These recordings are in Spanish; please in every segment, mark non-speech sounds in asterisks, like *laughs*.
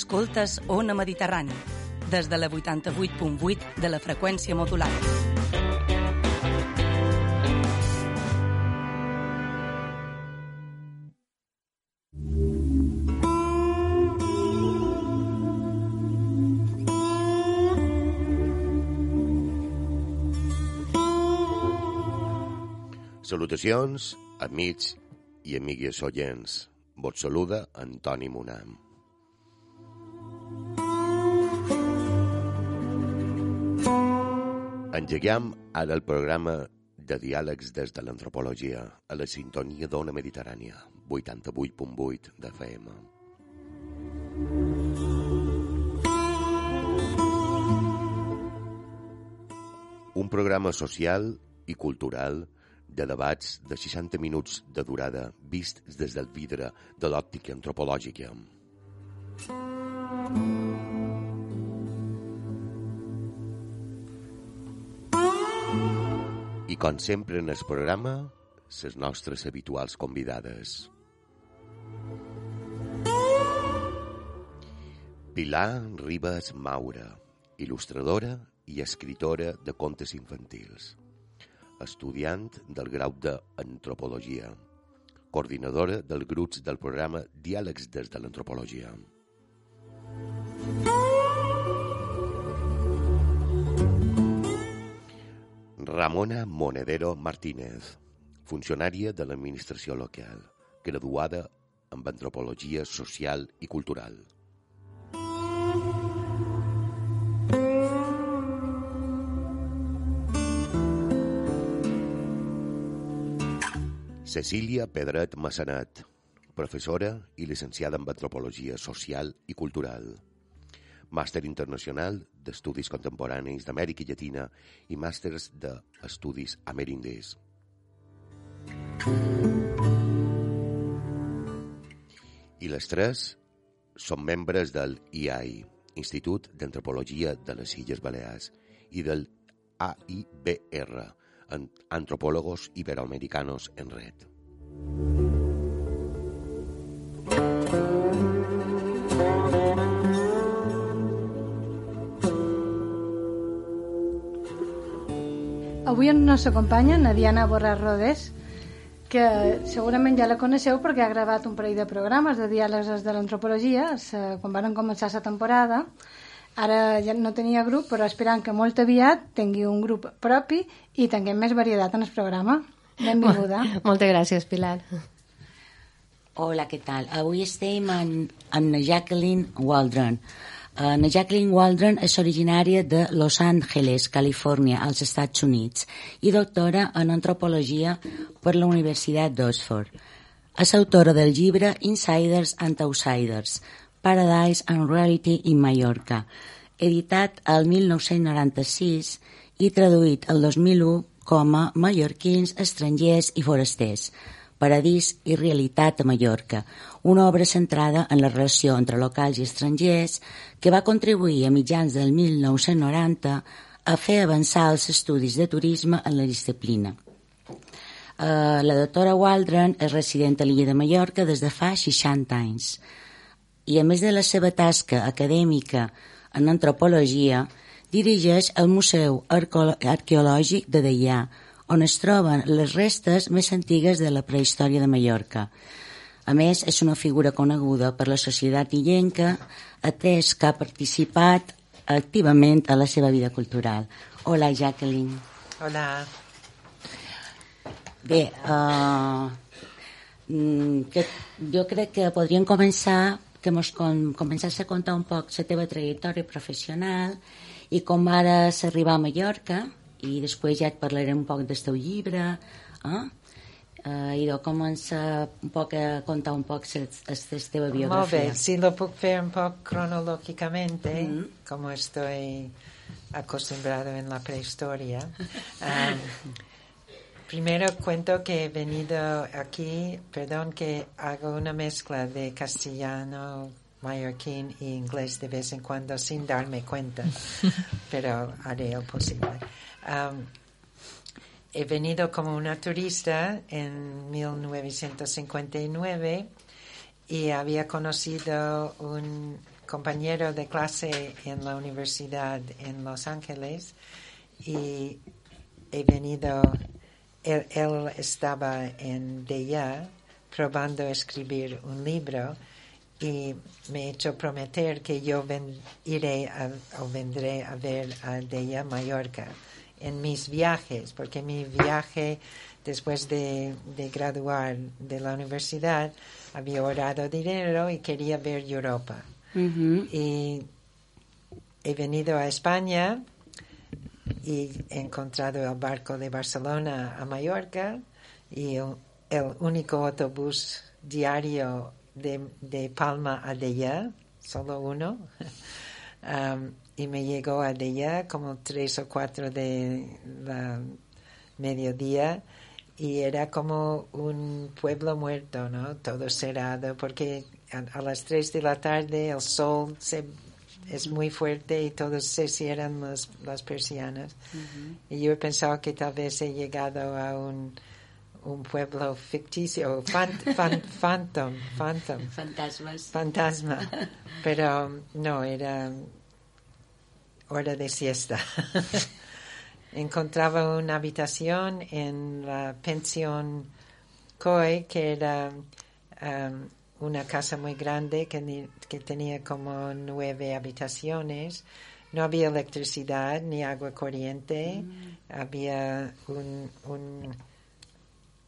Escoltes Ona Mediterrani, des de la 88.8 de la freqüència modulada. Salutacions, amics i amigues oients. Vos saluda Antoni Monam. Engeguem ara el programa de diàlegs des de l'antropologia a la sintonia d'Ona Mediterrània, 88.8 de FM. Un programa social i cultural de debats de 60 minuts de durada vist des del vidre de l'òptica antropològica. I com sempre en el programa, les nostres habituals convidades. Pilar Ribas Maura, il·lustradora i escritora de contes infantils estudiant del grau d'Antropologia, coordinadora dels grups del programa Diàlegs des de l'Antropologia. Ramona Monedero Martínez, funcionària de l'administració local, graduada en Antropologia Social i Cultural. Cecília Pedret Massanet, professora i llicenciada en Antropologia Social i Cultural. Màster internacional d'Estudis Contemporanis d'Amèrica Llatina i màsters d'Estudis Amerindis. I les tres són membres del IAI, Institut d'Antropologia de les Illes Balears, i del AIBR, Antropólogos Iberoamericanos en Red. Avui ens acompanya Nadiana Borràs Rodés, que segurament ja la coneixeu perquè ha gravat un parell de programes de diàlegs de l'antropologia quan van començar la temporada Ara ja no tenia grup, però esperant que molt aviat tingui un grup propi i tinguem més varietat en el programa. Benvinguda. Moltes gràcies, Pilar. Hola, què tal? Avui estem amb, amb la Jacqueline Waldron. Uh, la Jacqueline Waldron és originària de Los Angeles, Califòrnia, als Estats Units, i doctora en antropologia per la Universitat d'Oxford. És autora del llibre Insiders and Outsiders, Paradise and Reality in Mallorca, editat el 1996 i traduït el 2001 com a Mallorquins, estrangers i forasters, Paradís i realitat a Mallorca, una obra centrada en la relació entre locals i estrangers que va contribuir a mitjans del 1990 a fer avançar els estudis de turisme en la disciplina. Uh, la doctora Waldron és resident a l'illa de Mallorca des de fa 60 anys i a més de la seva tasca acadèmica en antropologia, dirigeix el Museu Arqueològic de Deià, on es troben les restes més antigues de la prehistòria de Mallorca. A més, és una figura coneguda per la societat illenca, atès que ha participat activament a la seva vida cultural. Hola, Jacqueline. Hola. Bé, uh, que jo crec que podríem començar que mos com, començasse a contar un poc la teva trajectòria professional i com vares arribar a Mallorca i després ja et parlaré un poc del teu llibre eh? Uh, i de començar un poc a contar un poc la teva biografia. Molt bé, si lo puc fer un poc cronológicamente, mm -hmm. como estoy acostumbrado en la prehistoria. Um, *laughs* Primero cuento que he venido aquí, perdón que hago una mezcla de castellano, mallorquín e inglés de vez en cuando sin darme cuenta, *laughs* pero haré lo posible. He venido como una turista en 1959 y había conocido un compañero de clase en la universidad en Los Ángeles y he venido, él, él estaba en Deya probando escribir un libro y me he hecho prometer que yo iré a, o vendré a ver a Deya Mallorca en mis viajes, porque mi viaje después de, de graduar de la universidad había ahorrado dinero y quería ver Europa. Mhm. Y he venido a España y he encontrado el barco de Barcelona a Mallorca y el, el único autobús diario de, de Palma a Della, solo uno. *laughs* Um, y me llegó a Della como tres o cuatro de la mediodía y era como un pueblo muerto, ¿no? Todo cerrado, porque a, a las tres de la tarde el sol se, es muy fuerte y todos se cierran las, las persianas. Y yo he pensado que tal vez he llegado a un, un pueblo ficticio, fan, fan- *laughs* phantom, phantom, Fantasmes. fantasma. Pero no, era hora de siesta. *laughs* Encontraba una habitación en la pensión Coy, que era um, una casa muy grande que, ni- que tenía como nueve habitaciones. No había electricidad ni agua corriente. Había un, un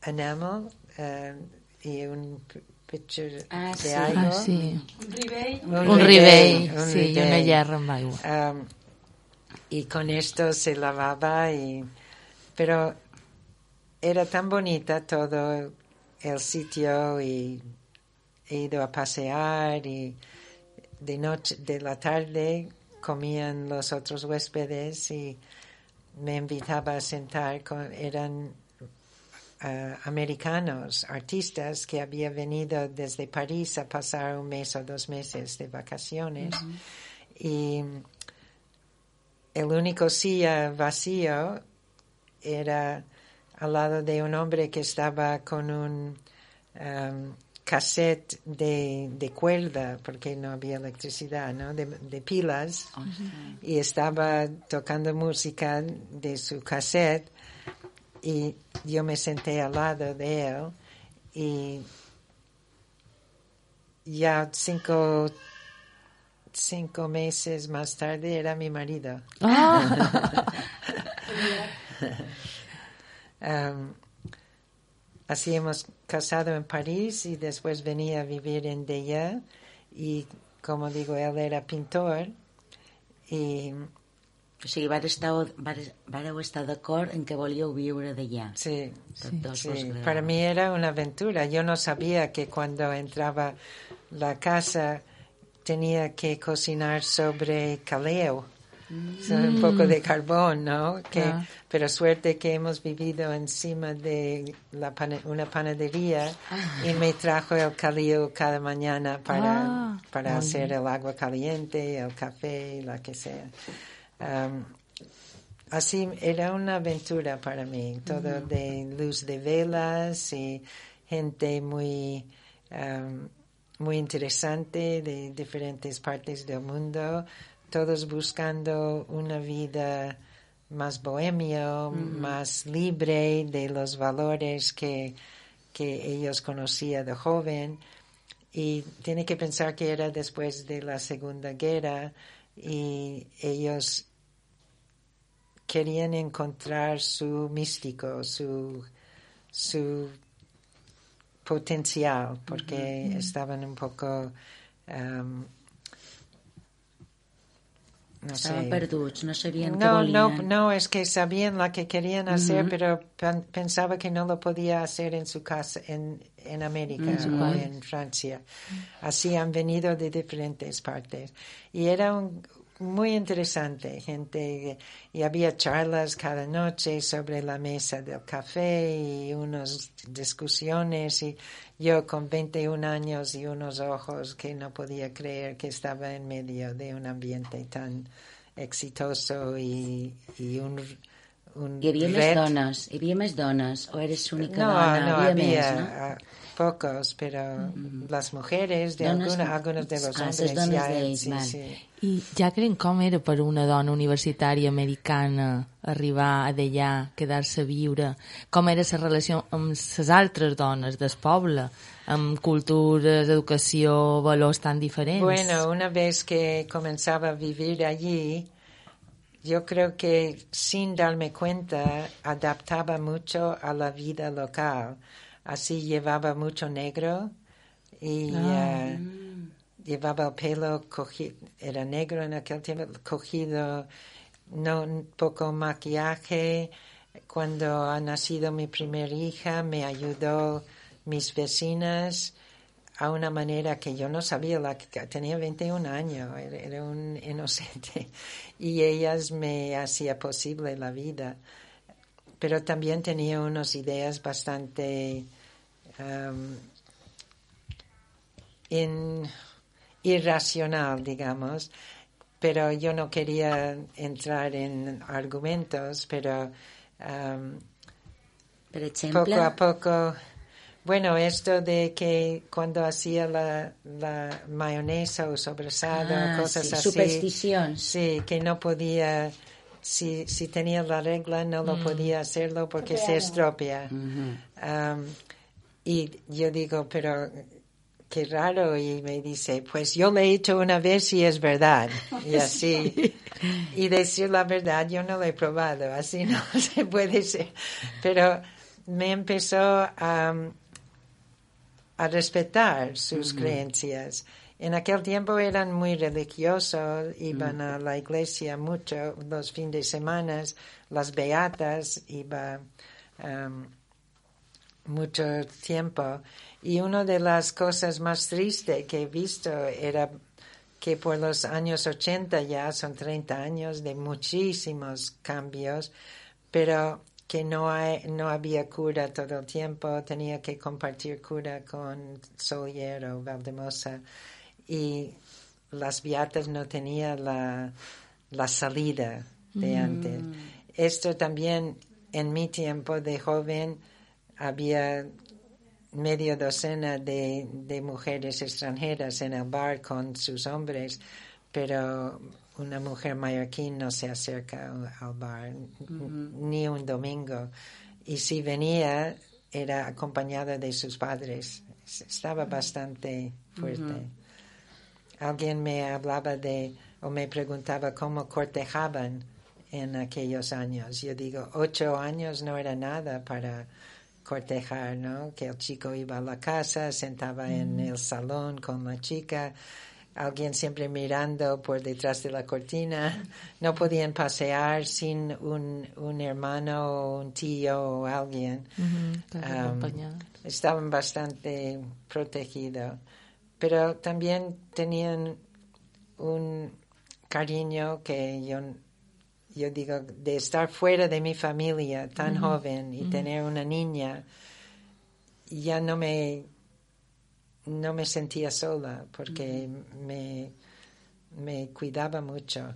enamel eh, y un p- pitcher Ah, de sí. algo. Ah, sí. Un Un ribey, un sí, i una ribey. aigua. Um, y con esto se lavaba y pero era tan bonita todo el sitio y he ido a pasear y de noche de la tarde comían los otros huéspedes y me invitaba a sentar con eran ah, americanos artistas que habían venido desde París a pasar un mes o dos meses de vacaciones. Y el único silla vacío era al lado de un hombre que estaba con un um, cassette de, de cuerda, porque no había electricidad, ¿no? De, de pilas, y estaba tocando música de su cassette, y yo me senté al lado de él, y ya cinco cinco meses más tarde era mi marido. *laughs* Um, así hemos casado en París y después venía a vivir en Della y como digo, él era pintor y sigui, vareu estar, vareu estar d'acord en que volíeu viure d'allà. sí, sí, agradava. para mí era una aventura. Yo no sabía que cuando entraba la casa tenía que cocinar sobre caleo. So, un poco de carbón, ¿no? Que, Ah. Pero suerte que hemos vivido encima de la pana- una panadería y me trajo el caleo cada mañana para, Ah, para hacer el agua caliente, el café, la que sea. Um, así era una aventura para mí, todo de luz de velas y gente muy, um, muy interesante de diferentes partes del mundo, todos buscando una vida más bohemio, más libre de los valores que, que ellos conocían de joven. Y tiene que pensar que era después de la Segunda Guerra y ellos querían encontrar su místico, su, su potencial, porque estaban un poco, um, no Estaven sé, perduts, no què no, volien. no, no, es que sabían lo que querían hacer, pero pen- pensaba que no lo podía hacer en su casa, en, en América o en Francia. Así han venido de diferentes partes. Y era un- muy interesante, gente, y había charlas cada noche sobre la mesa del café y unas discusiones y yo con 21 años y unos ojos que no podía creer que estaba en medio de un ambiente tan exitoso y, y un, un ret- dones, més dones, o eres l'única no, dona? no, había, no? Ah, pocos, pero las mujeres de Dones- alguna, algunos de los Ah, hombres les dones ya, d'ells, sí, sí. I Jacqueline, com era per una dona universitària americana arribar a d'allà, quedar-se a viure? Com era la relació amb les altres dones del poble? Amb cultures, educació, valors tan diferents? Bueno, una vez que comenzaba a vivir allí, yo creo que sin darme cuenta adaptaba mucho a la vida local. Así llevaba mucho negro y eh, llevaba el pelo cogido, era negro en aquel tiempo, cogido, no poco maquillaje. Cuando ha nacido mi primera hija, me ayudó mis vecinas a una manera que yo no sabía, la que tenía 21 años, era, era un inocente, *laughs* y ellas me hacía posible la vida. Pero también tenía unas ideas bastante um, in- irracional, digamos, pero yo no quería entrar en argumentos, pero um, poco a poco. Bueno, esto de que cuando hacía la, la mayonesa o sobrasado, Ah, cosas sí, así. supersticions. Sí, que no podía, si, si tenía la regla, no lo podía hacerlo porque se estropea. Um, y yo digo, pero qué raro. Y me dice, pues yo lo he hecho una vez y es verdad. *laughs* Y así. Y decir la verdad, yo no lo he probado. Así no *laughs* se puede ser. Pero me empezó a, a respetar sus creencias. En aquel tiempo eran muy religiosos, iban a la iglesia mucho los fines de semana, las beatas, iba um, mucho tiempo. Y una de las cosas más tristes que he visto era que por los años 80 ya son 30 años de muchísimos cambios, pero que no, hay, no había cura todo el tiempo, tenía que compartir cura con Solier o Valdemosa y las beatas no tenían la, la salida de antes. Esto también en mi tiempo de joven había media docena de, de mujeres extranjeras en el bar con sus hombres, pero una mujer mallorquín no se acerca al- bar ni un domingo. Y si venía, era acompañada de sus padres. Es- Estaba bastante fuerte. Alguien me hablaba de, o me preguntaba cómo cortejaban en aquellos años. Yo digo, ocho años no era nada para cortejar, ¿no? Que el chico iba a la casa, sentaba en el salón con la chica, alguien siempre mirando por detrás de la cortina, no podían pasear sin un, un hermano o un tío o alguien. Um, estaban bastante protegidos, pero también tenían un cariño que yo, yo digo, de estar fuera de mi familia tan joven y tener una niña, ya no me, no me sentía sola porque me, me cuidaba mucho.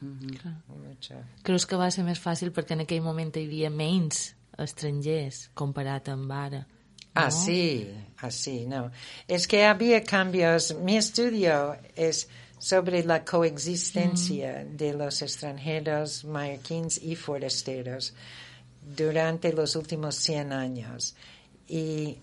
mucho. Creus que va ser més fàcil perquè en aquell moment hi havia menys estrangers comparat amb ara? Así, así, no. Es que había cambios. Mi estudio es sobre la coexistencia de los extranjeros mallorquines y forasteros durante los últimos 100 años. Y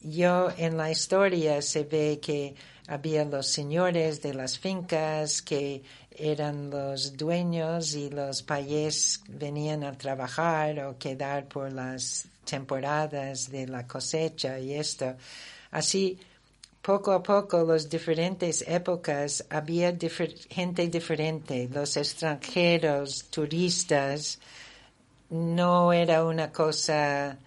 yo en la historia se ve que había los señores de las fincas que eran los dueños y los payés venían a trabajar o quedar por las temporadas de la cosecha y esto. Así, poco a poco, las diferentes épocas, había gente diferente. Los extranjeros, turistas, no era una cosa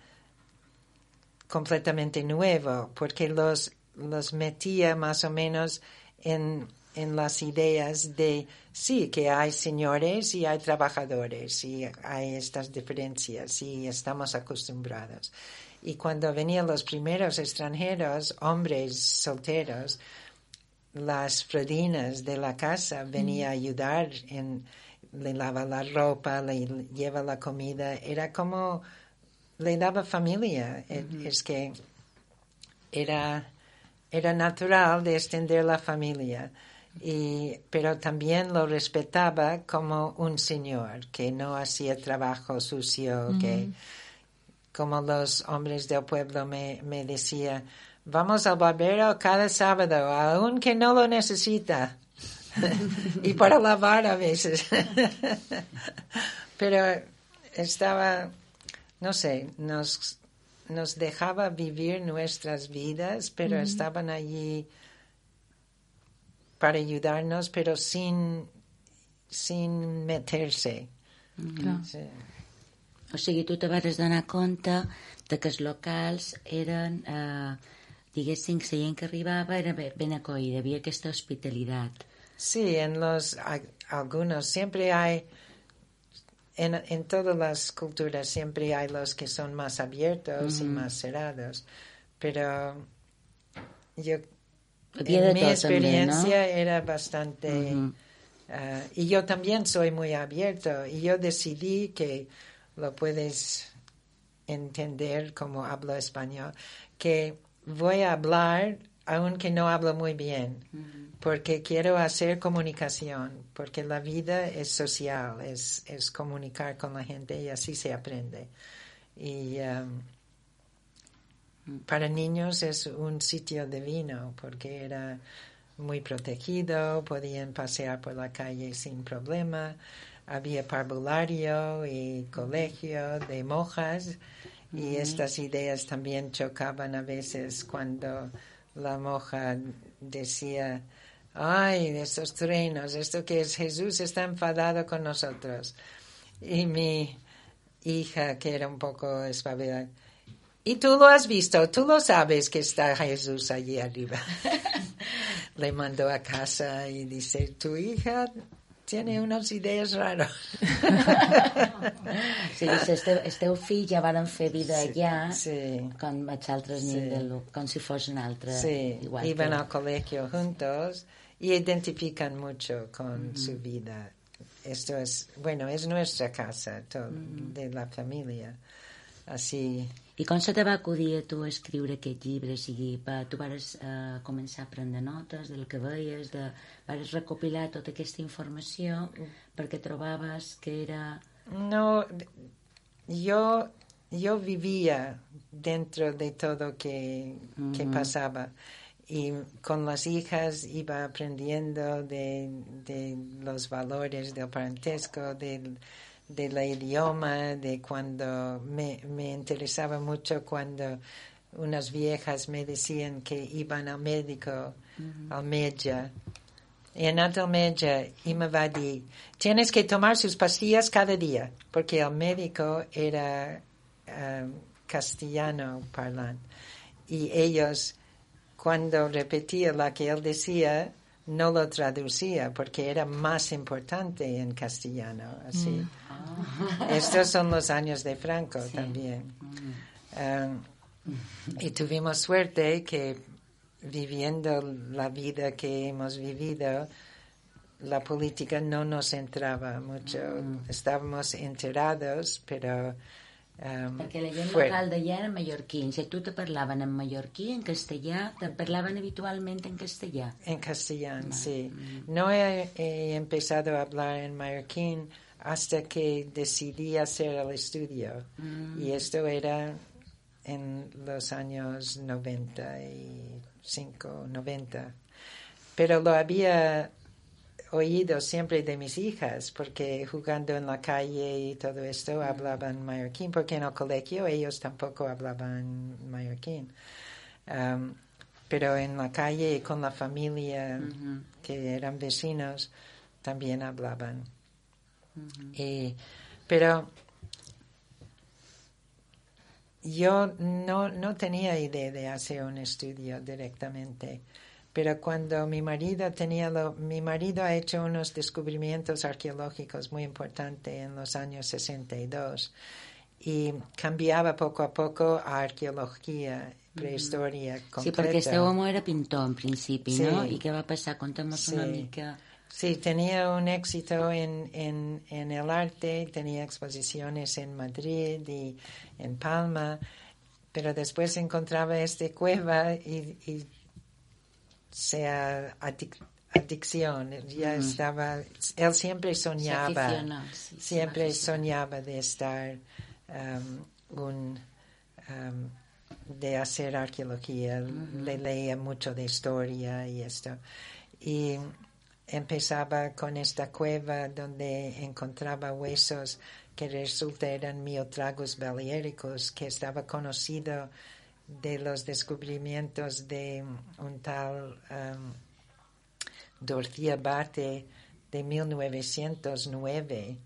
completamente nuevo, porque los, los metía más o menos en, en las ideas de, sí, que hay señores y hay trabajadores y hay estas diferencias y estamos acostumbrados. Y cuando venían los primeros extranjeros, hombres solteros, las fredinas de la casa venía a ayudar en le lava la ropa, le lleva la comida, era como le daba familia. Eh, Es que era, era natural de extender la familia. Y, pero también lo respetaba como un señor, que no hacía trabajo sucio, que como los hombres del pueblo me, me decían, vamos al barbero cada sábado, aunque no lo necesita. *laughs* y para lavar a veces. *laughs* pero estaba, no sé, nos, nos dejaba vivir nuestras vidas, pero estaban allí para ayudarnos, pero sin, sin meterse. Clar. Sí. O sigui, tu te vas donar compte de que els locals eren, eh, diguéssim, la gent que arribava era ben acollida, havia aquesta hospitalitat. Sí, en los algunos siempre hay en, en todas las culturas siempre hay los que son más abiertos y más cerrados, pero yo Havia en mi no? experiencia era bastante ah, y yo también soy muy abierto y yo decidí que lo puedes entender como hablo español que voy a hablar aunque no hablo muy bien porque quiero hacer comunicación porque la vida es social es, es comunicar con la gente y así se aprende. Y um, para niños es un sitio divino porque era muy protegido, podían pasear por la calle sin problema, había parvulario y colegio de monjas y estas ideas también chocaban a veces cuando la monja decía, ay, esos truenos, esto que es Jesús está enfadado con nosotros. Y mi hija, que era un poco espabilada, y tú lo has visto, tú lo sabes que está Jesús allí arriba. *laughs* Le mandó a casa y dice, tu hija tiene unas ideas raras. *laughs* O sigui, el teu, el teu fill ja varen fer vida allà, sí. com els altres Sí. del, com si fos un altre. Sí, igual iban que... al colegio juntos y identifican mucho con su vida. Esto es, bueno, es nuestra casa, todo, de la familia. Así, I com se te va acudir a tu escriure aquest llibre? O sigui, va, tu vas eh, començar a prendre notes del que veies, de, vas recopilar tota aquesta informació perquè trobaves que era... No, yo, yo vivía dentro de todo que, que pasaba y con las hijas iba aprendiendo de, de los valores del parentesco, del, del idioma, de cuando me, me interesaba mucho cuando unas viejas me decían que iban al médico, al media, y en el media y me va a decir, tienes que tomar sus pastillas cada día, porque el médico era eh, castellano parlante. Y ellos, cuando repetía lo que él decía, no lo traducía, porque era más importante en castellano. Así. Estos son los años de Franco también. Eh, y tuvimos suerte que viviendo la vida que hemos vivido, la política no nos entraba mucho. Estábamos enterados, pero um, Perquè la gent fue- local d'allà eren mallorquins, i tu te parlaven en mallorquí, en castellà, te parlaven habitualment en castellà. en castellano, sí. No he, he empezado a hablar en mallorquín hasta que decidí hacer el estudio. Y esto era en los años 95, 90. Pero lo había oído siempre de mis hijas, porque jugando en la calle y todo esto hablaban mallorquín, porque en el colegio ellos tampoco hablaban mallorquín. Um, pero en la calle y con la familia, que eran vecinos, también hablaban. Y- pero yo no, no tenía idea de hacer un estudio directamente. Pero cuando mi marido tenía lo, mi marido ha hecho unos descubrimientos arqueológicos muy importantes en los años 62 y cambiaba poco a poco a arqueología, prehistoria Sí, completa. el teu home era pintor, en principi, Sí. no? I què va passar? Conta'm-nos una Sí. mica... Sí, tenía un éxito en, en, en el arte, tenía exposiciones en Madrid y en Palma, pero después encontraba esta cueva y, y sea adic- adicción, ya estaba, él siempre soñaba, sí, siempre soñaba de estar, um, un, um, de hacer arqueología, le leía mucho de historia y esto. Y empezaba con esta cueva donde encontraba huesos que resulta eran miotragos baleéricos, que estaba conocido de los descubrimientos de un tal um, Dorcía Bate de 1909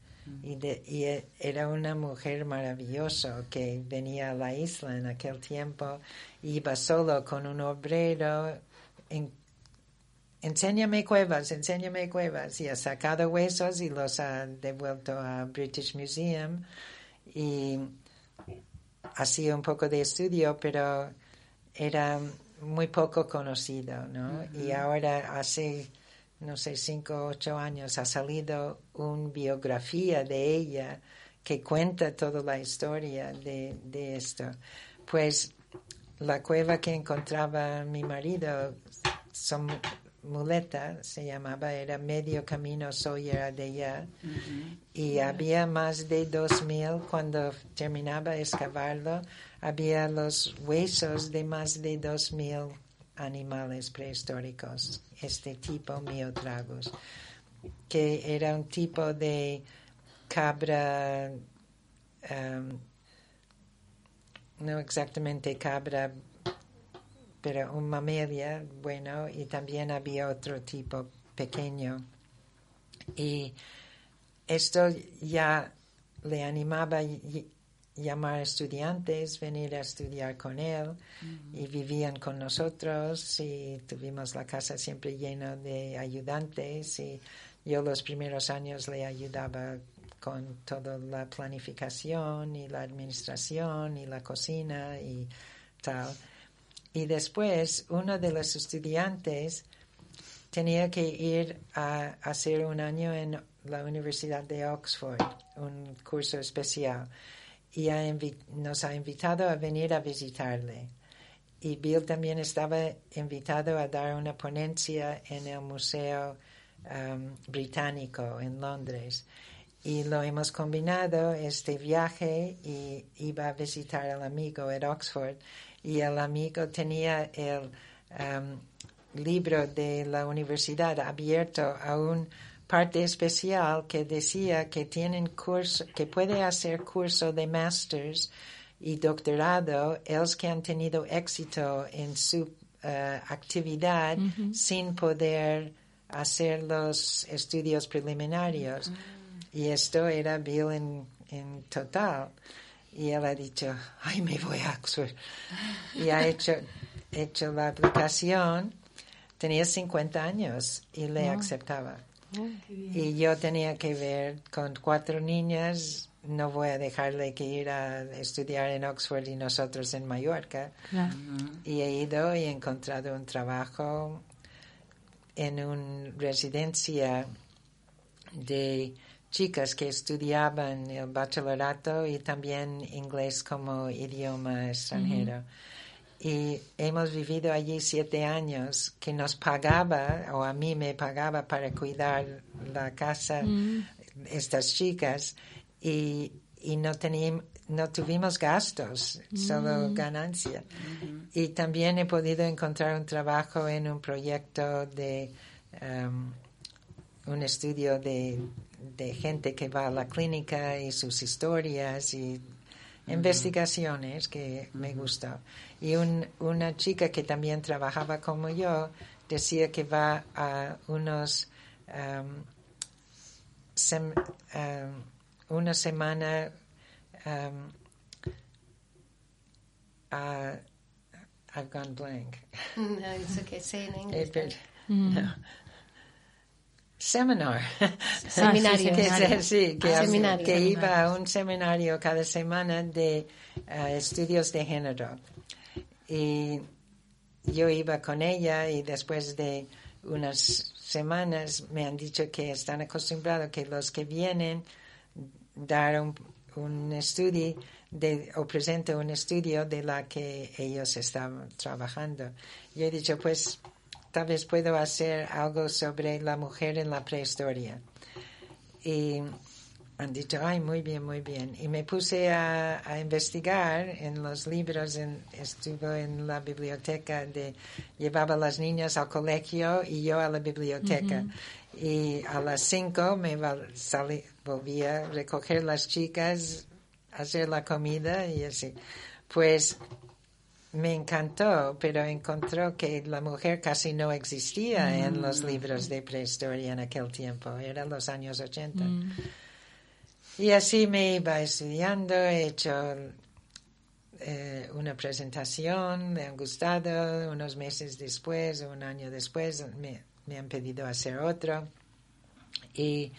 y, de- y e- era una mujer maravillosa que venía a la isla en aquel tiempo, iba solo con un obrero, en- enséñame cuevas, enséñame cuevas, y ha sacado huesos y los ha devuelto a British Museum y hacía un poco de estudio, pero era muy poco conocido, ¿no? Y ahora hace, no sé, cinco o ocho años ha salido una biografía de ella que cuenta toda la historia de, de esto. Pues la cueva que encontraba mi marido, son muleta, se llamaba, era medio camino Sawyer de allá, y había más de dos mil, cuando terminaba de excavarlo, había los huesos de más de dos mil animales prehistóricos, este tipo miotragos, que era un tipo de cabra, em, no exactamente cabra, pero un mamalia, bueno, y también había otro tipo pequeño. Y esto ya le animaba a llamar estudiantes, venir a estudiar con él, y vivían con nosotros, y tuvimos la casa siempre llena de ayudantes, y yo los primeros años le ayudaba con toda la planificación y la administración y la cocina y tal. Y después uno de los estudiantes tenía que ir a hacer un año en la Universidad de Oxford, un curso especial, y ha nos ha invitado a venir a visitarle. Y Bill también estaba invitado a dar una ponencia en el Museo um, Británico en Londres. Y lo hemos combinado este viaje y iba a visitar al amigo en Oxford. Y el amigo tenía el um, libro de la universidad abierto a un parte especial que decía que tienen curso, que puede hacer curso de masters y doctorado los que han tenido éxito en su eh, actividad sin poder hacer los estudios preliminarios. Y esto era Bill en, en total. Y él ha dicho, ay, me voy a Oxford. Y ha hecho, hecho la aplicación. Tenía 50 años y le aceptaba. Y yo tenía que ver con cuatro niñas, no voy a dejarle que ir a estudiar en Oxford y nosotros en Mallorca. Y he ido y he encontrado un trabajo en una residencia de chicas que estudiaban el bachillerato y también inglés como idioma extranjero. Y hemos vivido allí siete años que nos pagaba, o a mí me pagaba para cuidar la casa, estas chicas, y, y no, teníamos, no tuvimos gastos, solo ganancia. Y también he podido encontrar un trabajo en un proyecto de um, un estudio de, de gente que va a la clínica y sus historias y investigaciones que me gustó. Y un- una chica que también trabajaba como yo decía que va a unos um, sem- um, una semana um, a I've gone blank. No, it's okay. Say in *laughs* Eh, English. pero- then. no. Seminar. Seminario. que, seminario. sí, que, Ah, seminario. que iba a un seminario cada semana de eh, estudios de género. Y yo iba con ella y después de unas semanas me han dicho que están acostumbrados que los que vienen dar un, un estudio de, o presenta un estudio de la que ellos estaban trabajando. Yo he dicho, pues tal vez puedo hacer algo sobre la mujer en la prehistoria. Y han dicho, ay, muy bien, muy bien. Y me puse a, a investigar en los libros, en, estuve en la biblioteca, de, llevaba a las niñas al colegio y yo a la biblioteca. Y a las cinco me salí, volví a recoger las chicas, hacer la comida y así. Pues me encantó, pero encontró que la mujer casi no existía en los libros de prehistoria en aquel tiempo, eran los años 80. Y así me iba estudiando, he hecho eh, una presentación, me han gustado, unos meses después, un año después, me, me han pedido hacer otro. Y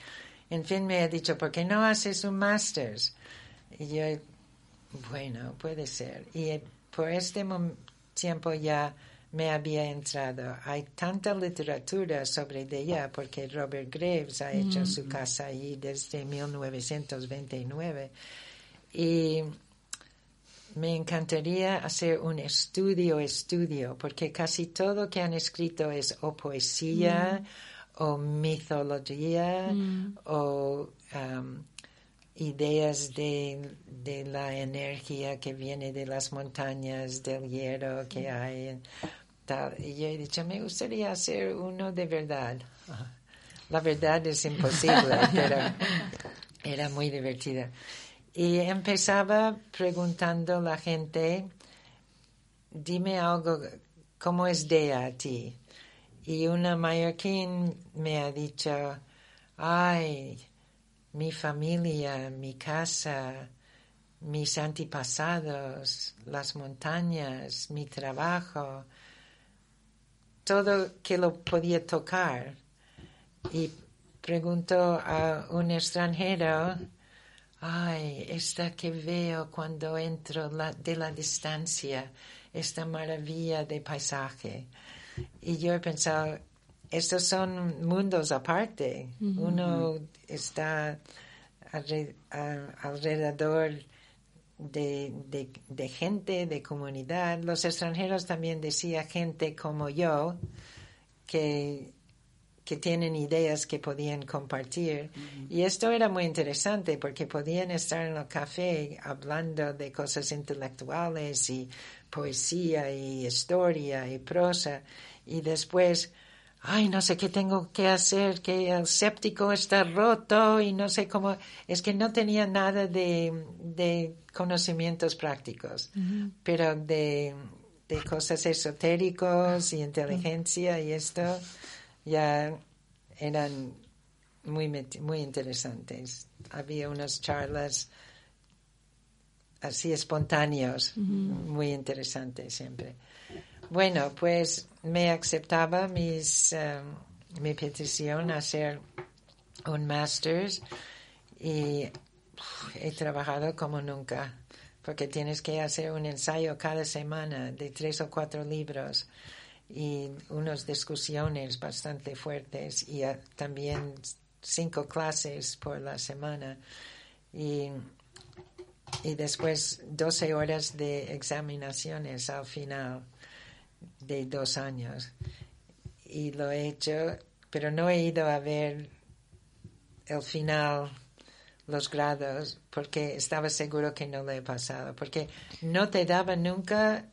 en fin me ha dicho, ¿por qué no haces un máster? Y yo, bueno, puede ser. Y por este tiempo ya me había entrado. Hay tanta literatura sobre ella porque Robert Graves ha hecho su casa allí desde 1929. Y me encantaría hacer un estudio, estudio, porque casi todo que han escrito es o poesía o mitología o um, ideas de, de la energía que viene de las montañas, del hierro que hay. tal. Y yo he dicho, me gustaría hacer uno de verdad. La verdad es imposible, *laughs* pero era muy divertida. Y empezaba preguntando a la gente, dime algo, ¿cómo es Dea a ti? Y una mallorquín me ha dicho, ay, mi familia, mi casa, mis antepasados, las montañas, mi trabajo, todo que lo podía tocar. Y preguntó a un extranjero, ay, esta que veo cuando entro de la distancia, esta maravilla de paisaje. Y yo he pensado, estos son mundos aparte. Uno está alre- alrededor de, de- de gente, de comunidad. Los extranjeros también decía gente como yo, que, que tienen ideas que podían compartir. Y esto era muy interesante porque podían estar en el café hablando de cosas intelectuales y poesía y historia y prosa. Y después, ay, no sé qué tengo que hacer, que el séptico está roto y no sé cómo. Es que no tenía nada de, de conocimientos prácticos, pero de, de cosas esotéricos y inteligencia y esto ya eran muy, muy interesantes. Había unas charlas así espontáneos, muy interesantes siempre. Bueno, pues me aceptaba mis, eh, mi petición a hacer un máster y he trabajado como nunca, porque tienes que hacer un ensayo cada semana de tres o cuatro libros y unas discusiones bastante fuertes y ah, también cinco clases por la semana. Y, y después 12 horas de examinaciones al final de dos años. Y lo he hecho, pero no he ido a ver el final, los grados, porque estaba seguro que no lo he pasado, porque no te daba nunca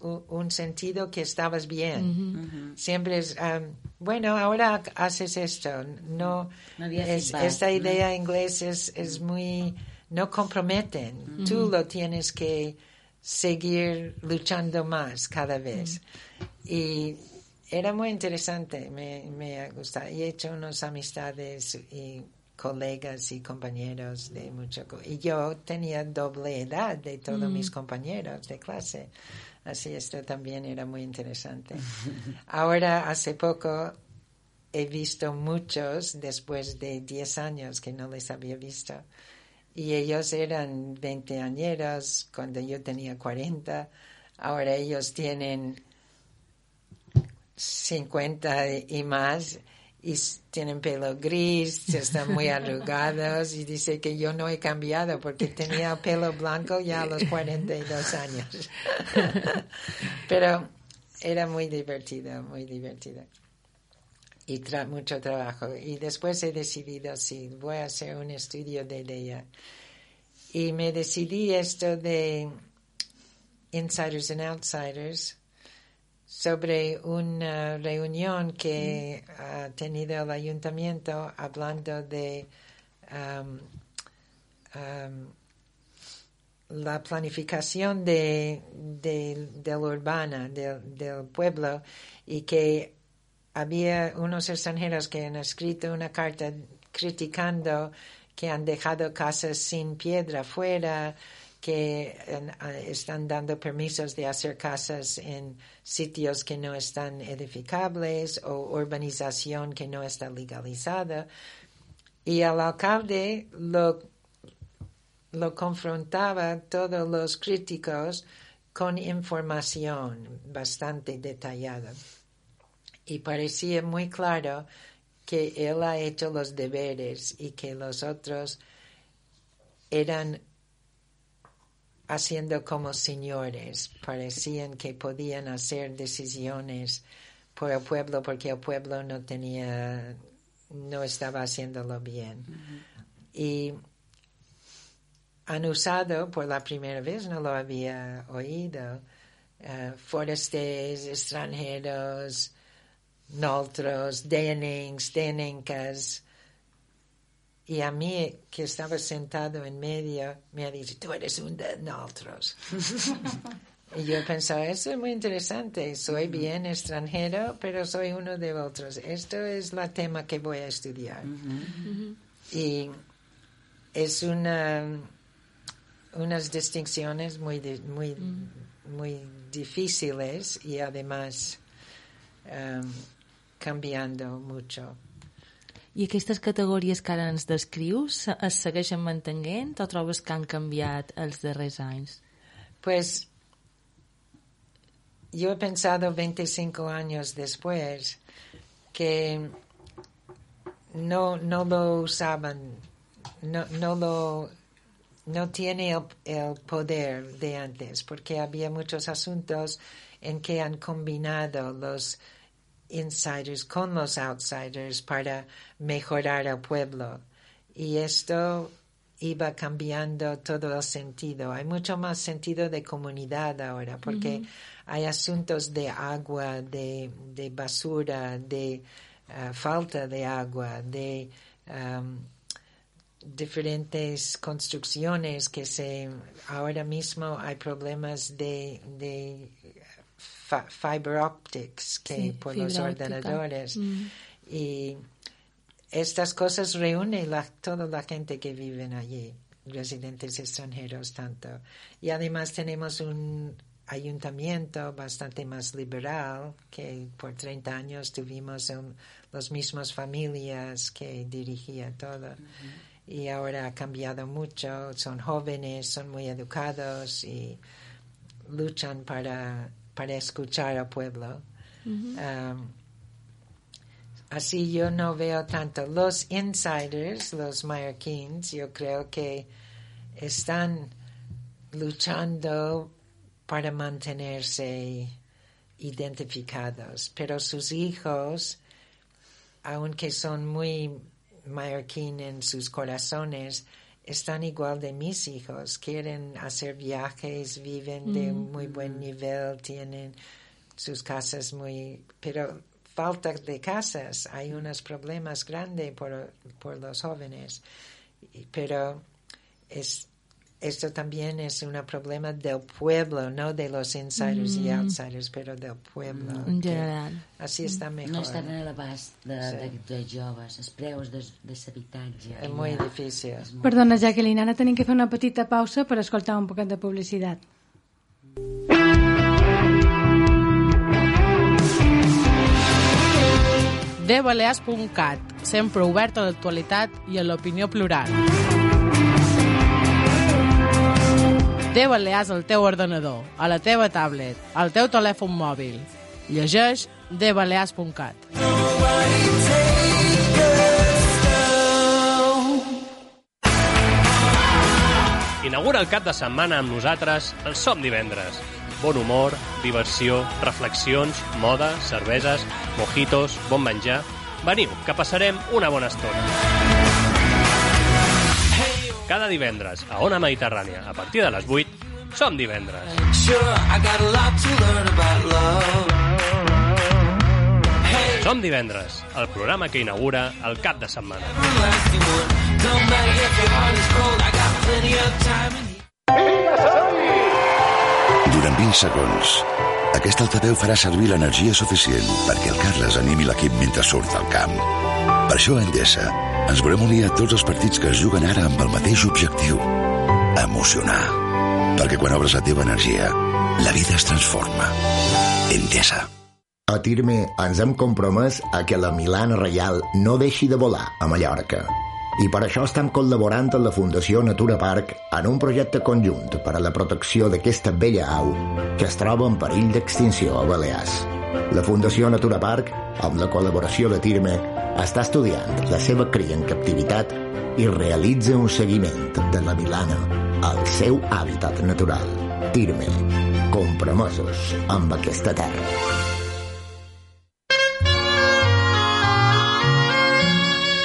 un sentido que estabas bien. Siempre es, um, bueno, ahora haces esto. No, No había es- feedback, esta ¿no? idea inglés es, es muy, no comprometen. Tú lo tienes que seguir luchando más cada vez. Y era muy interesante, me, me ha gustado. Y he hecho unas amistades y colegas y compañeros de mucho. Y yo tenía doble edad de todos mis compañeros de clase. Así esto también era muy interesante. *laughs* Ahora, hace poco, he visto muchos después de 10 años que no les había visto. Y ellos eran 20 añeros cuando yo tenía 40. Ahora ellos tienen 50 y más. y tienen pelo gris, están muy *laughs* arrugados y dice que yo no he cambiado porque tenía el pelo blanco ya a los 42 años. *laughs* *laughs* Pero era muy divertido, muy divertido. Y tra- mucho trabajo. Y después he decidido, sí, voy a hacer un estudio de ella. Y me decidí esto de Insiders and Outsiders sobre una reunión que ha tenido el ayuntamiento hablando de um, um, la planificación de, de, de la urbana, del- del pueblo, y que había unos extranjeros que han escrito una carta criticando que han dejado casas sin piedra fuera, que están dando permisos de hacer casas en sitios que no están edificables o urbanización que no está legalizada. Y el alcalde lo, lo confrontaba todos los críticos con información bastante detallada. Y parecía muy claro que él ha hecho los deberes y que los otros eran haciendo como señores, parecían que podían hacer decisiones por el pueblo porque el pueblo no tenía, no estaba haciéndolo bien. Y han usado por la primera vez, no lo había oído, eh, forestes, extranjeros, nosotros, denings, denencas. Y a mí, que estaba sentado en medio, me ha dicho, tú eres un de nosotros. y yo pensaba, eso es muy interesante. Soy bien extranjero, pero soy uno de otros. Esto es el tema que voy a estudiar. Y es una, unas distinciones muy, muy, muy difíciles y además um, cambiando mucho. I aquestes categories que ara ens descrius es segueixen mantenint o trobes que han canviat els darrers anys? Pues yo he pensado 25 años después que no, no lo usaban, no, no lo, no tiene el, el poder de antes, porque había muchos asuntos en que han combinado los insiders con los outsiders para mejorar al pueblo. Y esto iba cambiando todo el sentido. Hay mucho más sentido de comunidad ahora, porque hay asuntos de agua, de, de basura, de eh, falta de agua, de um, diferentes construcciones que se ahora mismo hay problemas de, de fiber optics que Sí, por los ordenadores Mm. y estas cosas reúnen la, toda la gente que vive allí, residentes extranjeros tanto. Y además tenemos un ayuntamiento bastante más liberal, que por 30 años tuvimos las mismas familias que dirigía todo. Y ahora ha cambiado mucho, son jóvenes, son muy educados y luchan para, para escuchar al pueblo. Um, Así yo no veo tanto los insiders, los mallorquins, yo creo que están luchando para mantenerse identificados, pero sus hijos, aunque son muy mallorquín en sus corazones, están igual de mis hijos, quieren hacer viajes, viven de muy buen nivel, tienen sus casas muy, pero falta de casas, hay unos problemas grandes por, por los jóvenes, pero es, esto también es un problema del pueblo, no de los insiders y outsiders, pero del pueblo. En que general. Así está mejor. No estan a l'abast de, Sí. de, de joves, els preus de, de l'habitatge. Es muy difícil. Perdona, Jacqueline, ara tenim que fer una petita pausa per escoltar un poquet de publicitat. dbalears.cat, sempre obert a l'actualitat i a l'opinió plural. Déu aliàs al teu ordenador, a la teva tablet, al teu telèfon mòbil. Llegeix devaleas.cat. Inaugura el cap de setmana amb nosaltres el Som Divendres. Bon humor, diversió, reflexions, moda, cerveses, mojitos, bon menjar... Veniu, que passarem una bona estona. Cada divendres a Ona Mediterrània, a partir de les 8, Som Divendres. Som Divendres, el programa que inaugura el cap de setmana. Durant 20 segons, aquest altaveu farà servir l'energia suficient perquè el Carles animi l'equip mentre surt al camp. Per això a Endesa ens volem unir a tots els partits que es juguen ara amb el mateix objectiu, emocionar. Perquè quan obres la teva energia, la vida es transforma. Endesa. A Tirme ens hem compromès a que la Milana Reial no deixi de volar a Mallorca. I per això estem col·laborant amb la Fundació Natura Park en un projecte conjunt per a la protecció d'aquesta bella au que es troba en perill d'extinció a Balears. La Fundació Natura Park, amb la col·laboració de Tirme, està estudiant la seva cria en captivitat i realitza un seguiment de la Milana al seu hàbitat natural. Tirme, compromesos amb aquesta terra.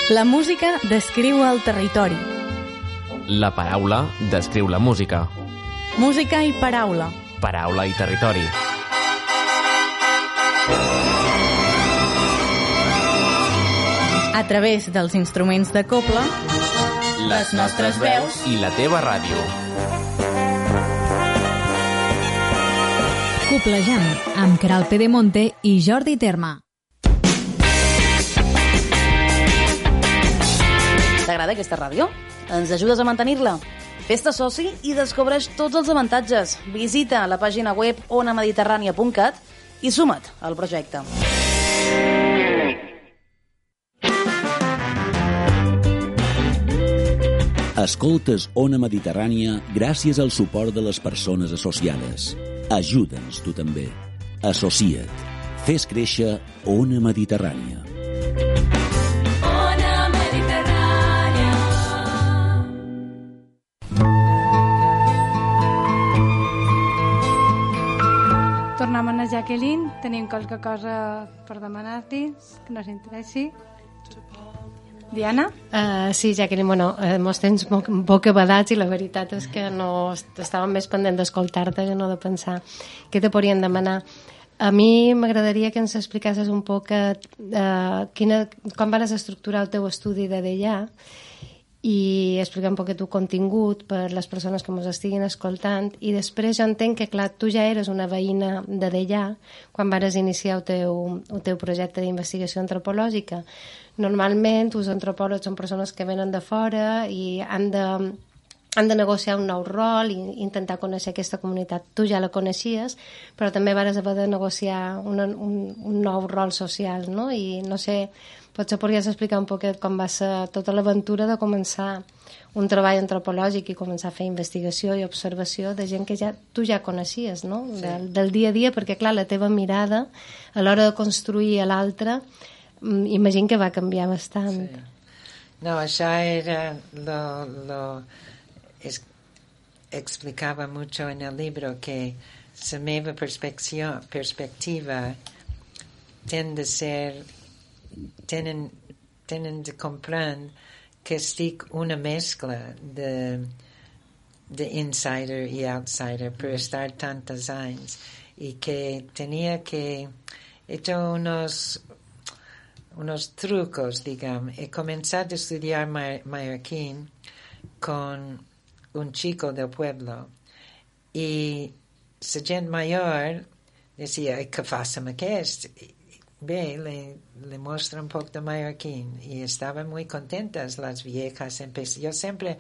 La música descriu el territori. La paraula descriu la música. Música i paraula. Paraula i territori. A través dels instruments de coble, les nostres veus i la teva ràdio. Coplejant, amb Caral Pedemonte i Jordi Terma. T'agrada aquesta ràdio? Ens ajudes a mantenir-la? Fes-te soci i descobreix tots els avantatges. Visita la pàgina web onamediterrània.cat i suma't al projecte. Escoltes Ona Mediterrània gràcies al suport de les persones associades. Ajuda'ns tu també. Associa't. Fes créixer Ona Mediterrània. Jacqueline, tenim qualque cosa per demanar-li que no s'interessi. Diana? Uh, sí, Jacqueline, bueno, eh, mos tens bo, boca badats i la veritat és que no estàvem més pendent d'escoltar-te que no de pensar què te podrien demanar. A mi m'agradaria que ens explicassis un poc uh, quina, com vas estructurar el teu estudi de d'allà i explicar un poquet el contingut per les persones que ens estiguin escoltant i després jo entenc que clar, tu ja eres una veïna de d'allà quan vares iniciar el teu, el teu projecte d'investigació antropològica normalment els antropòlegs són persones que venen de fora i han de, han de negociar un nou rol i intentar conèixer aquesta comunitat. Tu ja la coneixies, però també vares haver de negociar una, un, un nou rol social, no? I no sé, potser podries explicar un poquet com va ser tota l'aventura de començar un treball antropològic i començar a fer investigació i observació de gent que ja tu ja coneixies, no? Sí. Del, del dia a dia, perquè clar, la teva mirada a l'hora de construir a l'altre mm, imagino que va canviar bastant. Sí. No, això era lo, lo es, explicaba mucho en el libro que la meva perspectiva tende a ser tenen, tenen de comprendre que estic una mescla de, de insider i outsider per estar tantos anys y que tenía que he hecho unos unos trucos, digamos. He comenzado a estudiar mallorquín con un chico del pueblo y la gent mayor decía, què fas amb aquest? Bé, le, le muestra un poco de mallorquín y estaban muy contentas las viejas. Yo siempre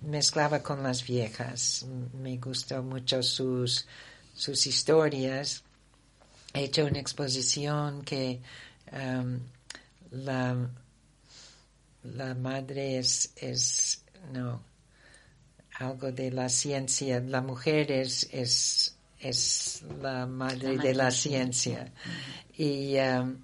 mezclaba con las viejas. Me gustó mucho sus, sus historias. He hecho una exposición que um, la, la madre es, es, no, algo de la ciencia. La mujer es, es, es la madre la de la ciencia. Y um,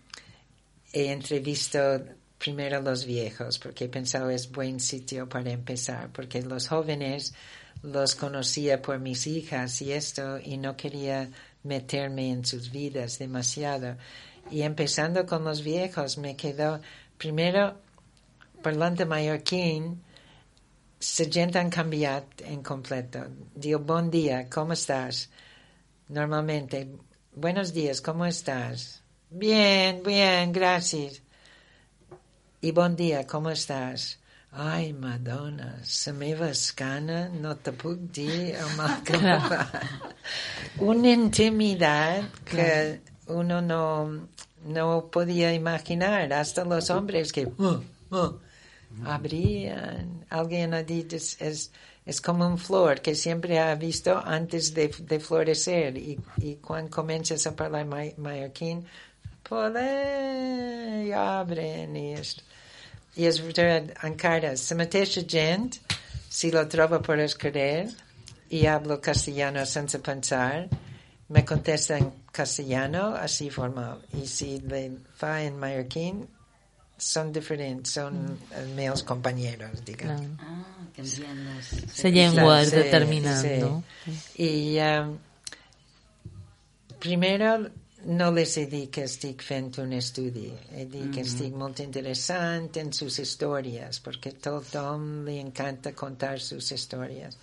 he entrevistado primero los viejos, porque he pensado es buen sitio para empezar, porque los jóvenes los conocía por mis hijas y esto, y no quería meterme en sus vidas demasiado. Y empezando con los viejos, me quedó primero parlante mallorquín, se han cambiado en completo. Digo, buen día, ¿cómo estás? Normalmente, buenos días, ¿cómo estás? Bien, bien, gracias. Y buen día, ¿cómo estás? Ai, Madonna, la meva escana no te puc dir va. Una intimitat que uno no, no podía imaginar, hasta los hombres que abrían. Alguien ha dicho, es, es, es, como un flor que siempre ha visto antes de, florecer y, y cuando comienzas a hablar mallorquín, pues abren y esto. I és veritat, encara, la mateixa gent, si la troba per escriure i hablo castellano sense pensar, me contesta en castellano, así formal. I si le fa en mallorquín, són diferents, són mm. els meus companyeros, diguem. Ah, canviant les... La llengua és determinant, sí. no? I um, primero no les he dit que estic fent un estudi, he dit mm -hmm. que estic molt interessant en sus històries, perquè tothom li encanta contar sus històries.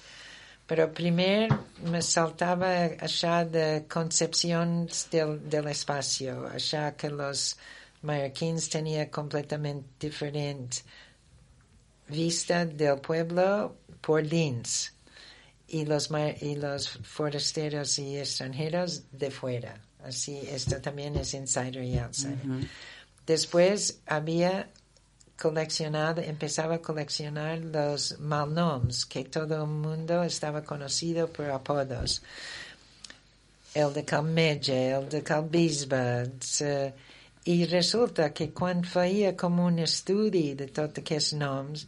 Però primer me saltava això de concepcions del, de l'espacio, això que los mallorquins tenia completament diferent vista del pueblo por dins y los, y los forasteros y extranjeros de fuera. Así, esto también es insider y outsider. Uh -huh. Después había coleccionado, empezaba a coleccionar los malnoms, que todo el mundo estaba conocido por apodos. El de Calmege, el de Calbisba, y resulta que cuando feia como un estudio de todos aquests noms,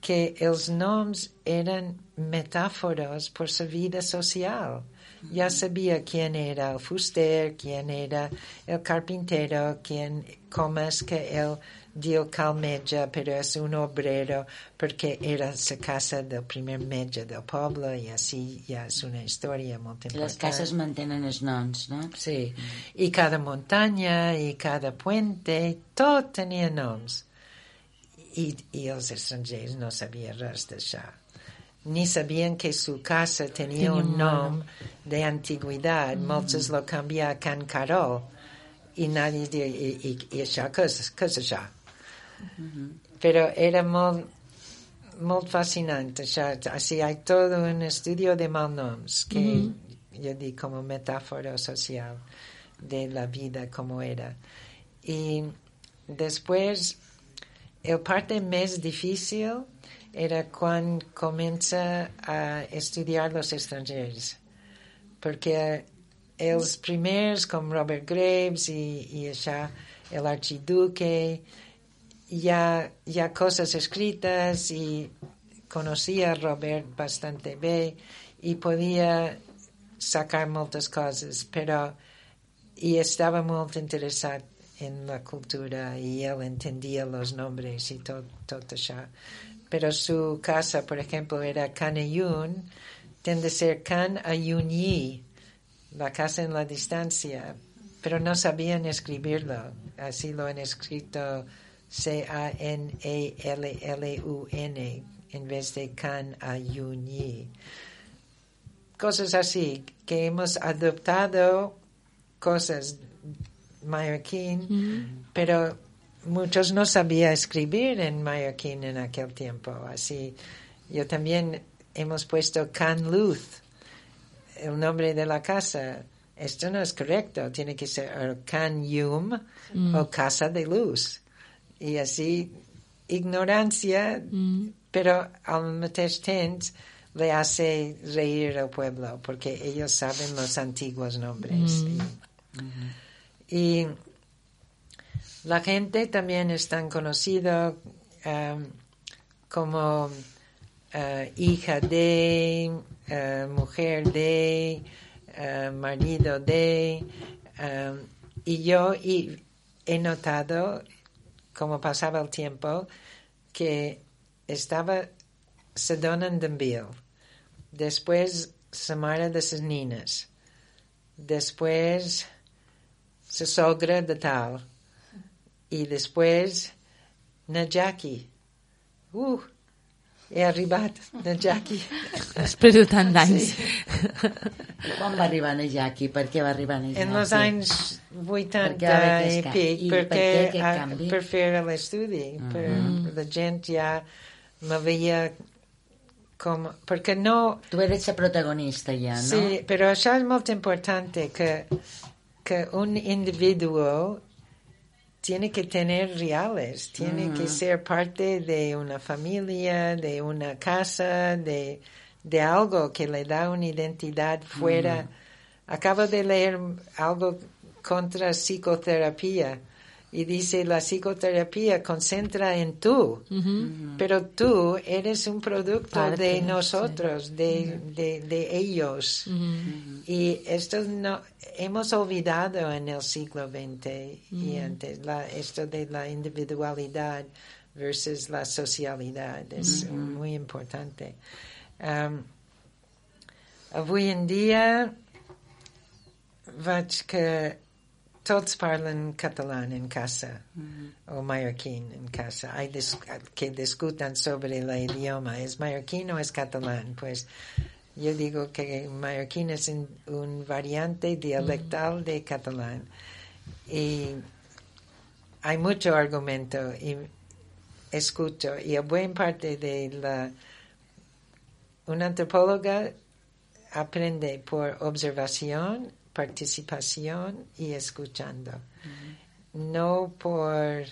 que els noms eren metàfores per la vida social. Ya sabía quién era el fuster, quién era el carpintero, quién, cómo es que él dio calmeja, pero es un obrero, porque era la casa del primer meja del pueblo, y así ya es una historia muy importante. Las casas mantienen los noms, ¿no? Sí, y cada montaña, y cada puente, todo tenía noms. Y, y los extranjeros no sabían res de eso ni sabían que su casa tenía un nombre de antigüedad. Mm. Muchos lo cambian a Can Carol y nadie dice, y, y, y això, què és, què és això? Pero era muy, muy fascinante. así hay todo un estudio de malnoms que mm -hmm. yo di como metáfora social de la vida como era. Y después, el parte más difícil era cuando comienza a estudiar los extranjeros. Porque los primeros, como Robert Graves y, y el archiduque, ya, ya cosas escritas y conocía a Robert bastante bien y podía sacar muchas cosas, pero y estaba muy interesado en la cultura y él entendía los nombres y todo, todo eso. Pero su casa, por ejemplo, era Canayun, tiene de ser Can Ayunyi, la casa en la distancia, pero no sabían escribirlo, así lo han escrito C-A-N-A-L-L-U-N en vez de Can Ayunyi. Cosas así, que hemos adoptado cosas mallorquín, pero muchos no sabía escribir en mallorquín en aquel tiempo. Así, yo también hemos puesto Can Luz, el nombre de la casa. Esto no es correcto, tiene que ser Can Yum mm. o Casa de Luz. Y así, ignorancia, mm. pero al mismo tiempo le hace reír al pueblo, porque ellos saben los antiguos nombres. Mm. y la gente también es tan conocida um, como uh, hija de, uh, mujer de, uh, marido de, um, y yo he notado como pasaba el tiempo, que estaba, se donan de Bill. Después se mare de sus niñas. Después sogra de tal. Y después na Jackie. Uh, he arribat na Jackie. Després de tant d'anys. *laughs* Quan va arribar a Jackie? Per què va arribar a Jackie? En els anys 80 Perquè va haver i pic, i per perquè què aquest a- canvi? per fer l'estudi, per Mhm. la gent ja me veia com... Perquè no... Tu eres la protagonista ja, no? Sí, però això és molt important, que, que un individuo tiene que tener reales, tiene que Ujú. ser parte de una familia, de una casa, de, de algo que le da una identidad fuera. Ujú. Acabo de leer algo contra psicoterapia y dice la psicoterapia concentra en tú, pero tú eres un producto Parte, de sí. nosotros, de, de, de ellos. Y esto no hemos olvidado en el siglo XX y antes la, esto de la individualidad versus la socialidad es muy importante. Um, avui en veig que tots parlen català en casa o mallorquín en casa. Hay dis- que discutan sobre el idioma. ¿Es mallorquín o es catalán? Pues yo digo que mallorquín es un, variante dialectal de catalán. Y hay mucho argumento y escucho. Y a buena parte de la... Una antropóloga aprende por observación, participación y escuchando. No por...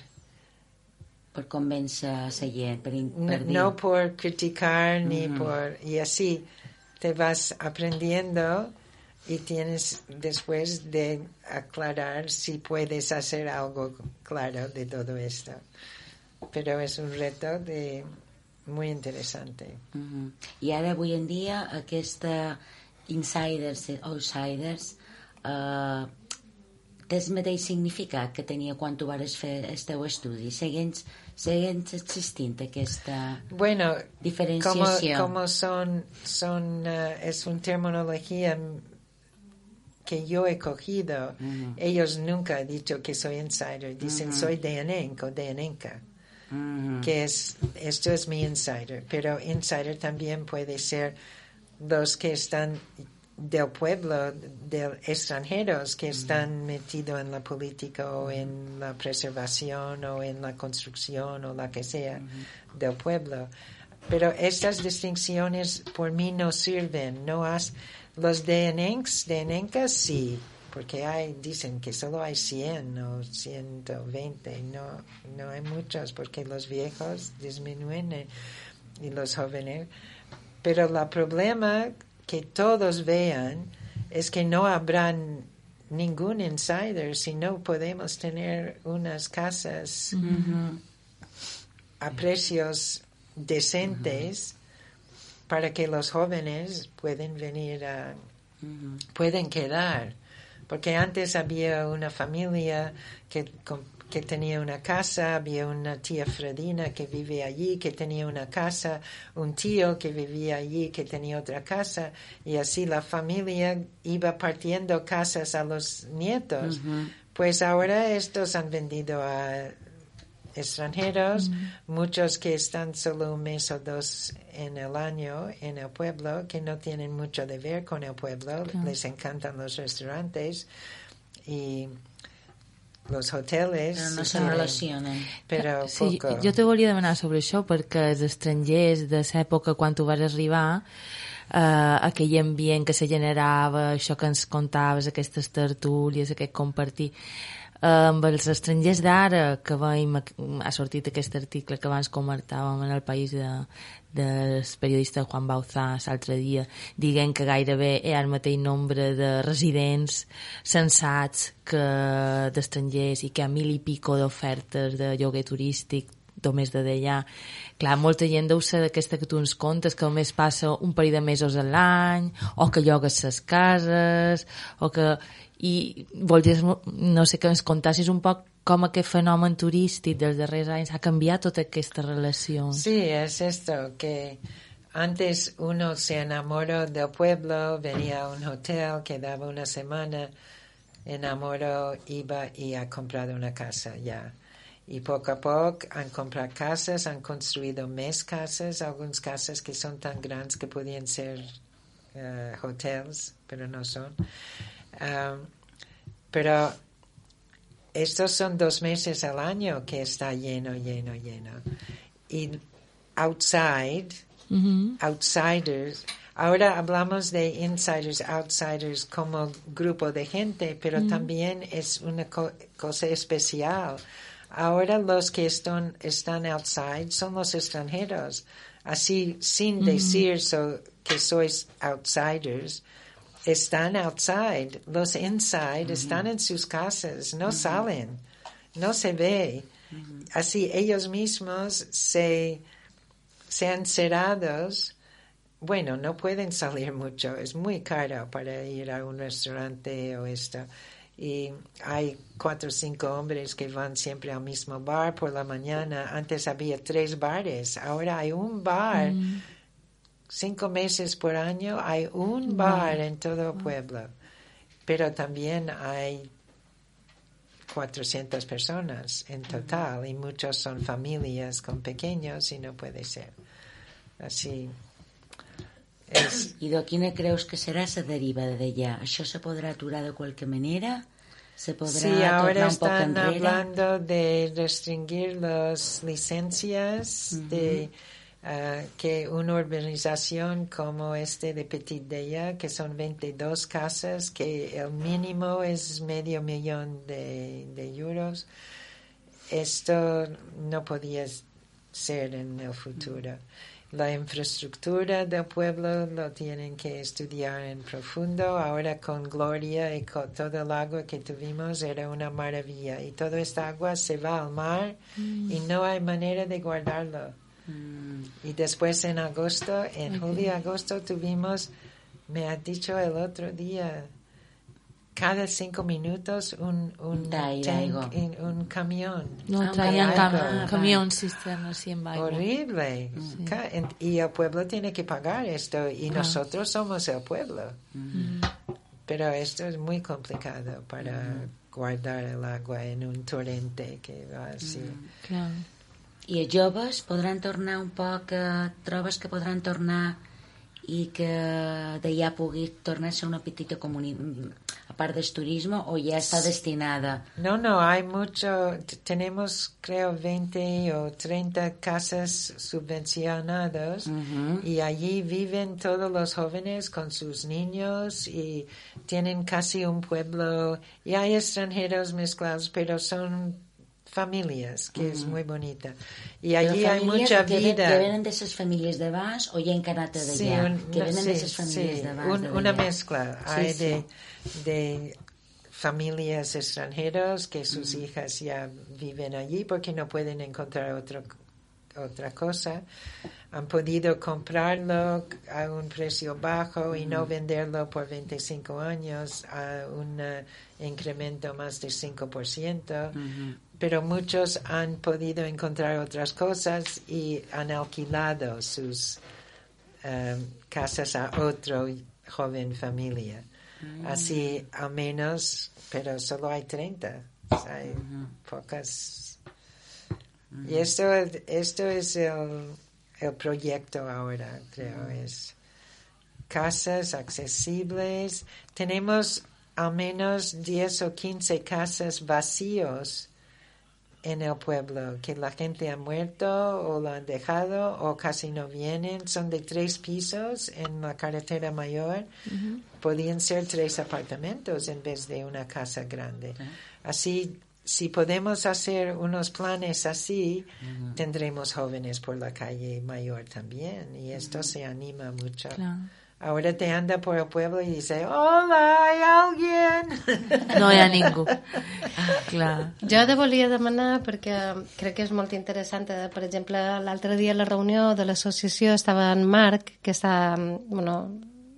Per, in- No, no por criticar ni por... Y así te vas aprendiendo y tienes después de aclarar si puedes hacer algo claro de todo esto. Pero es un reto de muy interesante. Mhm. I ara, avui en dia, aquesta insiders outsiders eh, el mateix significat que tenia quan tu vares fer el teu estudi. Seguents, seguents existint aquesta Bueno, como, diferenciació. como son, son eh, es una terminología que yo he cogido, Ujú. ellos nunca han dicho que soy insider, dicen Ujú. soy de Enenco, de Enenca, Mhm. que es, esto es mi insider, pero insider también puede ser los que están del pueblo, de extranjeros que están metidos en la política o en la preservación o en la construcción o la que sea del pueblo. Pero estas distinciones por mí no sirven. No has, los de Enencas sí, porque hay, dicen que solo hay 100 o 120. No, no hay muchos porque los viejos disminuyen y los jóvenes. Pero el problema que todos vean es que no habrán ningún insider si no podemos tener unas casas a precios decentes para que los jóvenes pueden venir a Mhm. pueden quedar. Porque antes había una familia que que tenía una casa, había una tía Fredina que vivía allí, que tenía una casa, un tío que vivía allí, que tenía otra casa, y así la familia iba partiendo casas a los nietos. Pues ahora estos han vendido a extranjeros, muchos que están solo un mes o dos en el año en el pueblo, que no tienen mucho de ver con el pueblo, les encantan los restaurantes y los hoteles. Però no se relacionen. Però Sí, poco. jo te volia demanar sobre això perquè els estrangers de l'època quan tu vas arribar eh, aquell ambient que se generava això que ens contaves, aquestes tertúlies aquest compartir eh, amb els estrangers d'ara que veiem, ha sortit aquest article que abans comentàvem en el país de, del periodista Juan Bauzá l'altre dia, dient que gairebé hi ha el mateix nombre de residents sensats que d'estrangers i que hi ha mil i pico d'ofertes de lloguer turístic només de d'allà. Clar, molta gent deu ser d'aquesta que tu ens contes, que només passa un parell de mesos a l'any, o que llogues ses cases, o que... I voldries, no sé, que ens contassis un poc com aquest fenomen turístic dels darrers anys ha canviat tota aquesta relació. Sí, es esto, que antes uno se enamoró del pueblo, venía a un hotel, quedaba una semana, enamoró, iba y ha comprado una casa ya. Y poco a poco han comprado casas, han construido más casas, algunas casas que son tan grandes que podían ser eh, hotels, pero no son. Um, pero estos son dos meses al año que está lleno, lleno, lleno. Y outside, outsiders, ahora hablamos de insiders, outsiders como grupo de gente, pero también es una co- cosa especial. Ahora los que están, están outside son los extranjeros. Así, sin decir so- que sois outsiders, están outside. Los inside están en sus casas, no salen, no se ve. Así ellos mismos se, se han cerrados. Bueno, no pueden salir mucho, es muy caro para ir a un restaurante o esto. Y hay cuatro o cinco hombres que van siempre al mismo bar por la mañana. Antes había tres bares, ahora hay un bar. Cinco meses por año hay un bar en todo el pueblo, pero también hay 400 personas en total y muchos son familias con pequeños y no puede ser. Así es. I de quina creus que serà la deriva d'allà? Això se podrà aturar de qualque manera? Se podrà Sí, ahora están hablando de restringir las licencias de ah, que una urbanización como este de Petit Deya, que son 22 casas, que el mínimo es medio millón de, de euros, esto no podía ser en el futuro. La infraestructura del pueblo lo tienen que estudiar en profundo. Ahora con Gloria y con todo el agua que tuvimos era una maravilla. Y toda esta agua se va al mar y no hay manera de guardarlo. Y después en agosto, en julio, agosto tuvimos, me ha dicho el otro día, cada cinco minutos un, un, tank un camión. No, Ah, traien de cam cisternes sí, amb aigua. Horrible. Ca- en- Y el pueblo tiene que pagar esto y Claro. nosotros somos el pueblo. Mm. Pero esto es muy complicado para guardar el agua en un torrente que va así. Clar. I els joves podran tornar un poc, eh, trobes que podran tornar i que d'allà pugui tornar a ser una petita comunitat, a part del turisme, o ja està destinada? No, no, hay mucho, tenemos creo 20 o 30 casas subvencionadas y allí viven todos los jóvenes con sus niños y tienen casi un pueblo y hay extranjeros mezclados, pero son familias, que es muy bonita. Y allí hay mucha que, ven- vida. Que venen de les famílies de baix o ja encarnat d'allà? Sí, un- que no, sí, de famílies sí, de un- de una mezcla. Hay de, de familias extranjeros que sus hijas ya viven allí porque no pueden encontrar otro, otra cosa. Han podido comprarlo a un precio bajo y no venderlo por 25 años a un incremento más del 5% pero muchos han podido encontrar otras cosas y han alquilado sus em, casas a otro joven familia. Mm. Así, al menos, pero solo hay 30. Hay pocas. Y esto, esto es el, el proyecto ahora, creo, es casas accesibles. Tenemos al menos 10 o 15 casas vacíos en el pueblo, que la gente ha muerto o lo han dejado o casi no vienen. Son de tres pisos en la carretera mayor. Podían ser tres apartamentos en vez de una casa grande. Así, si podemos hacer unos planes así, tendremos jóvenes por la calle mayor también. Y esto se anima mucho. Ahora te anda por el pueblo y dice, hola, hay alguien. *laughs* No hi ha ningú. Clar. Jo te volia demanar, perquè crec que és molt interessant, eh, per exemple, l'altre dia a la reunió de l'associació estava en Marc, que està, bueno,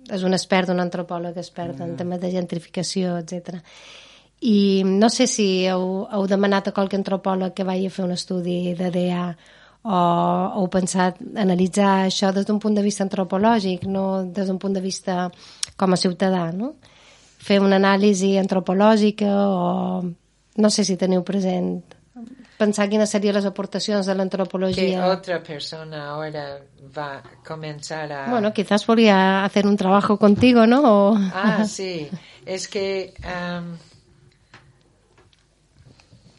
és un expert, un antropòleg expert en temes de gentrificació, etc. i no sé si heu, heu demanat a qualque antropòleg que vagi a fer un estudi de DA o heu pensat analitzar això des d'un punt de vista antropològic, no des d'un punt de vista com a ciutadà, no? Fer una anàlisi antropològica o no sé si teniu present pensar quines serien les aportacions de l'antropologia. Que otra persona ahora va a comenzar a... Bueno, quizás podría hacer un trabajo contigo, ¿no? O... Ah, sí. Es que um,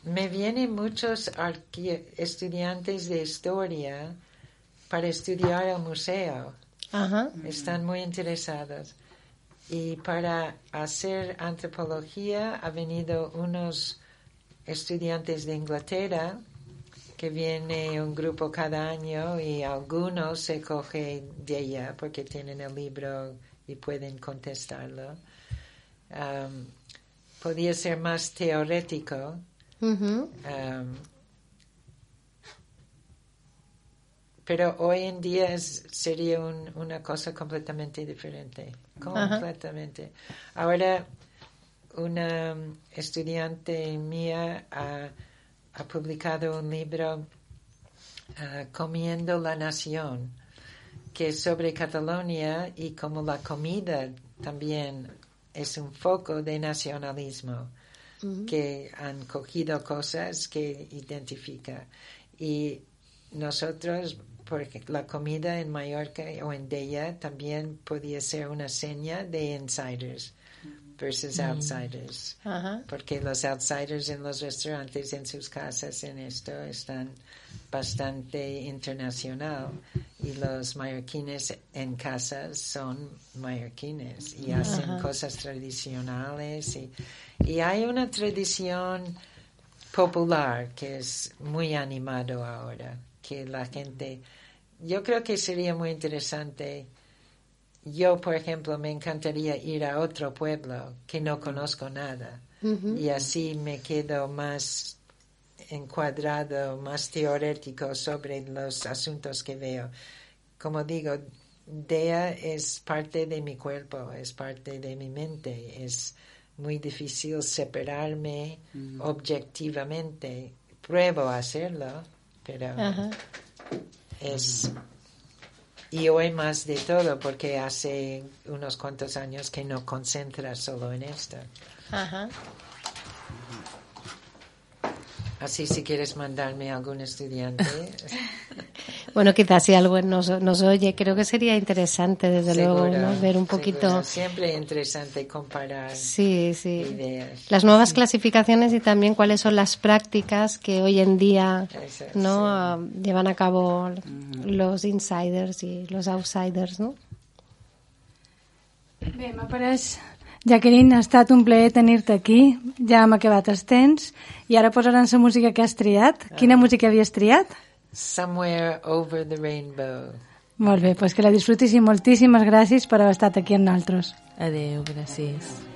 me vienen muchos estudiantes de historia para estudiar el museo. Ajá. Están muy interesados. Y para hacer antropología ha venido unos estudiantes de Inglaterra que viene un grupo cada año y algunos se cogen de ella porque tienen el libro y pueden contestarlo. Um, podía ser más teórico. Um, pero hoy en día es- sería un- una cosa completamente diferente. Completamente. Ahora, una estudiante mía ha, ha publicado un libro ah, Comiendo la Nación, que es sobre Cataluña y como la comida también es un foco de nacionalismo Que han cogido cosas que identifica. Y nosotros, porque la comida en Mallorca o en Della también podía ser una seña de insiders versus Mm. outsiders. Porque los outsiders en los restaurantes, en sus casas, en esto, están bastante internacional. Y los mallorquines en casas son mallorquines y hacen Ajá. cosas tradicionales. Y, y hay una tradición popular que es muy animado ahora, que la gente, yo creo que sería muy interesante. Yo, por ejemplo, me encantaría ir a otro pueblo que no conozco nada y así me quedo más encuadrado, más teórico sobre los asuntos que veo. Como digo, DEA es parte de mi cuerpo, es parte de mi mente, es muy difícil separarme objetivamente. Pruebo a hacerlo, pero Ajá. es y hoy más de todo porque hace unos cuantos años que no concentra solo en esto. Ajá. Así si quieres mandarme algún estudiante. Bueno, quizás si alguien nos, nos oye, creo que sería interesante, desde luego, seguro, ¿no? ver un poquito. seguro. Siempre interesante comparar Sí, sí. ideas. Las nuevas clasificaciones y también cuáles son las prácticas que hoy en día Eso, no Ah, llevan a cabo los insiders y los outsiders, no? Bé, m'ha pareix... Jacqueline, ha estat un plaer tenir-te aquí. Ja hem acabat els temps. I ara posaran la música que has triat. Quina música havies triat? Somewhere over the rainbow. Molt bé, doncs que la disfrutis i moltíssimes gràcies per haver estat aquí amb nosaltres. Adéu, gràcies.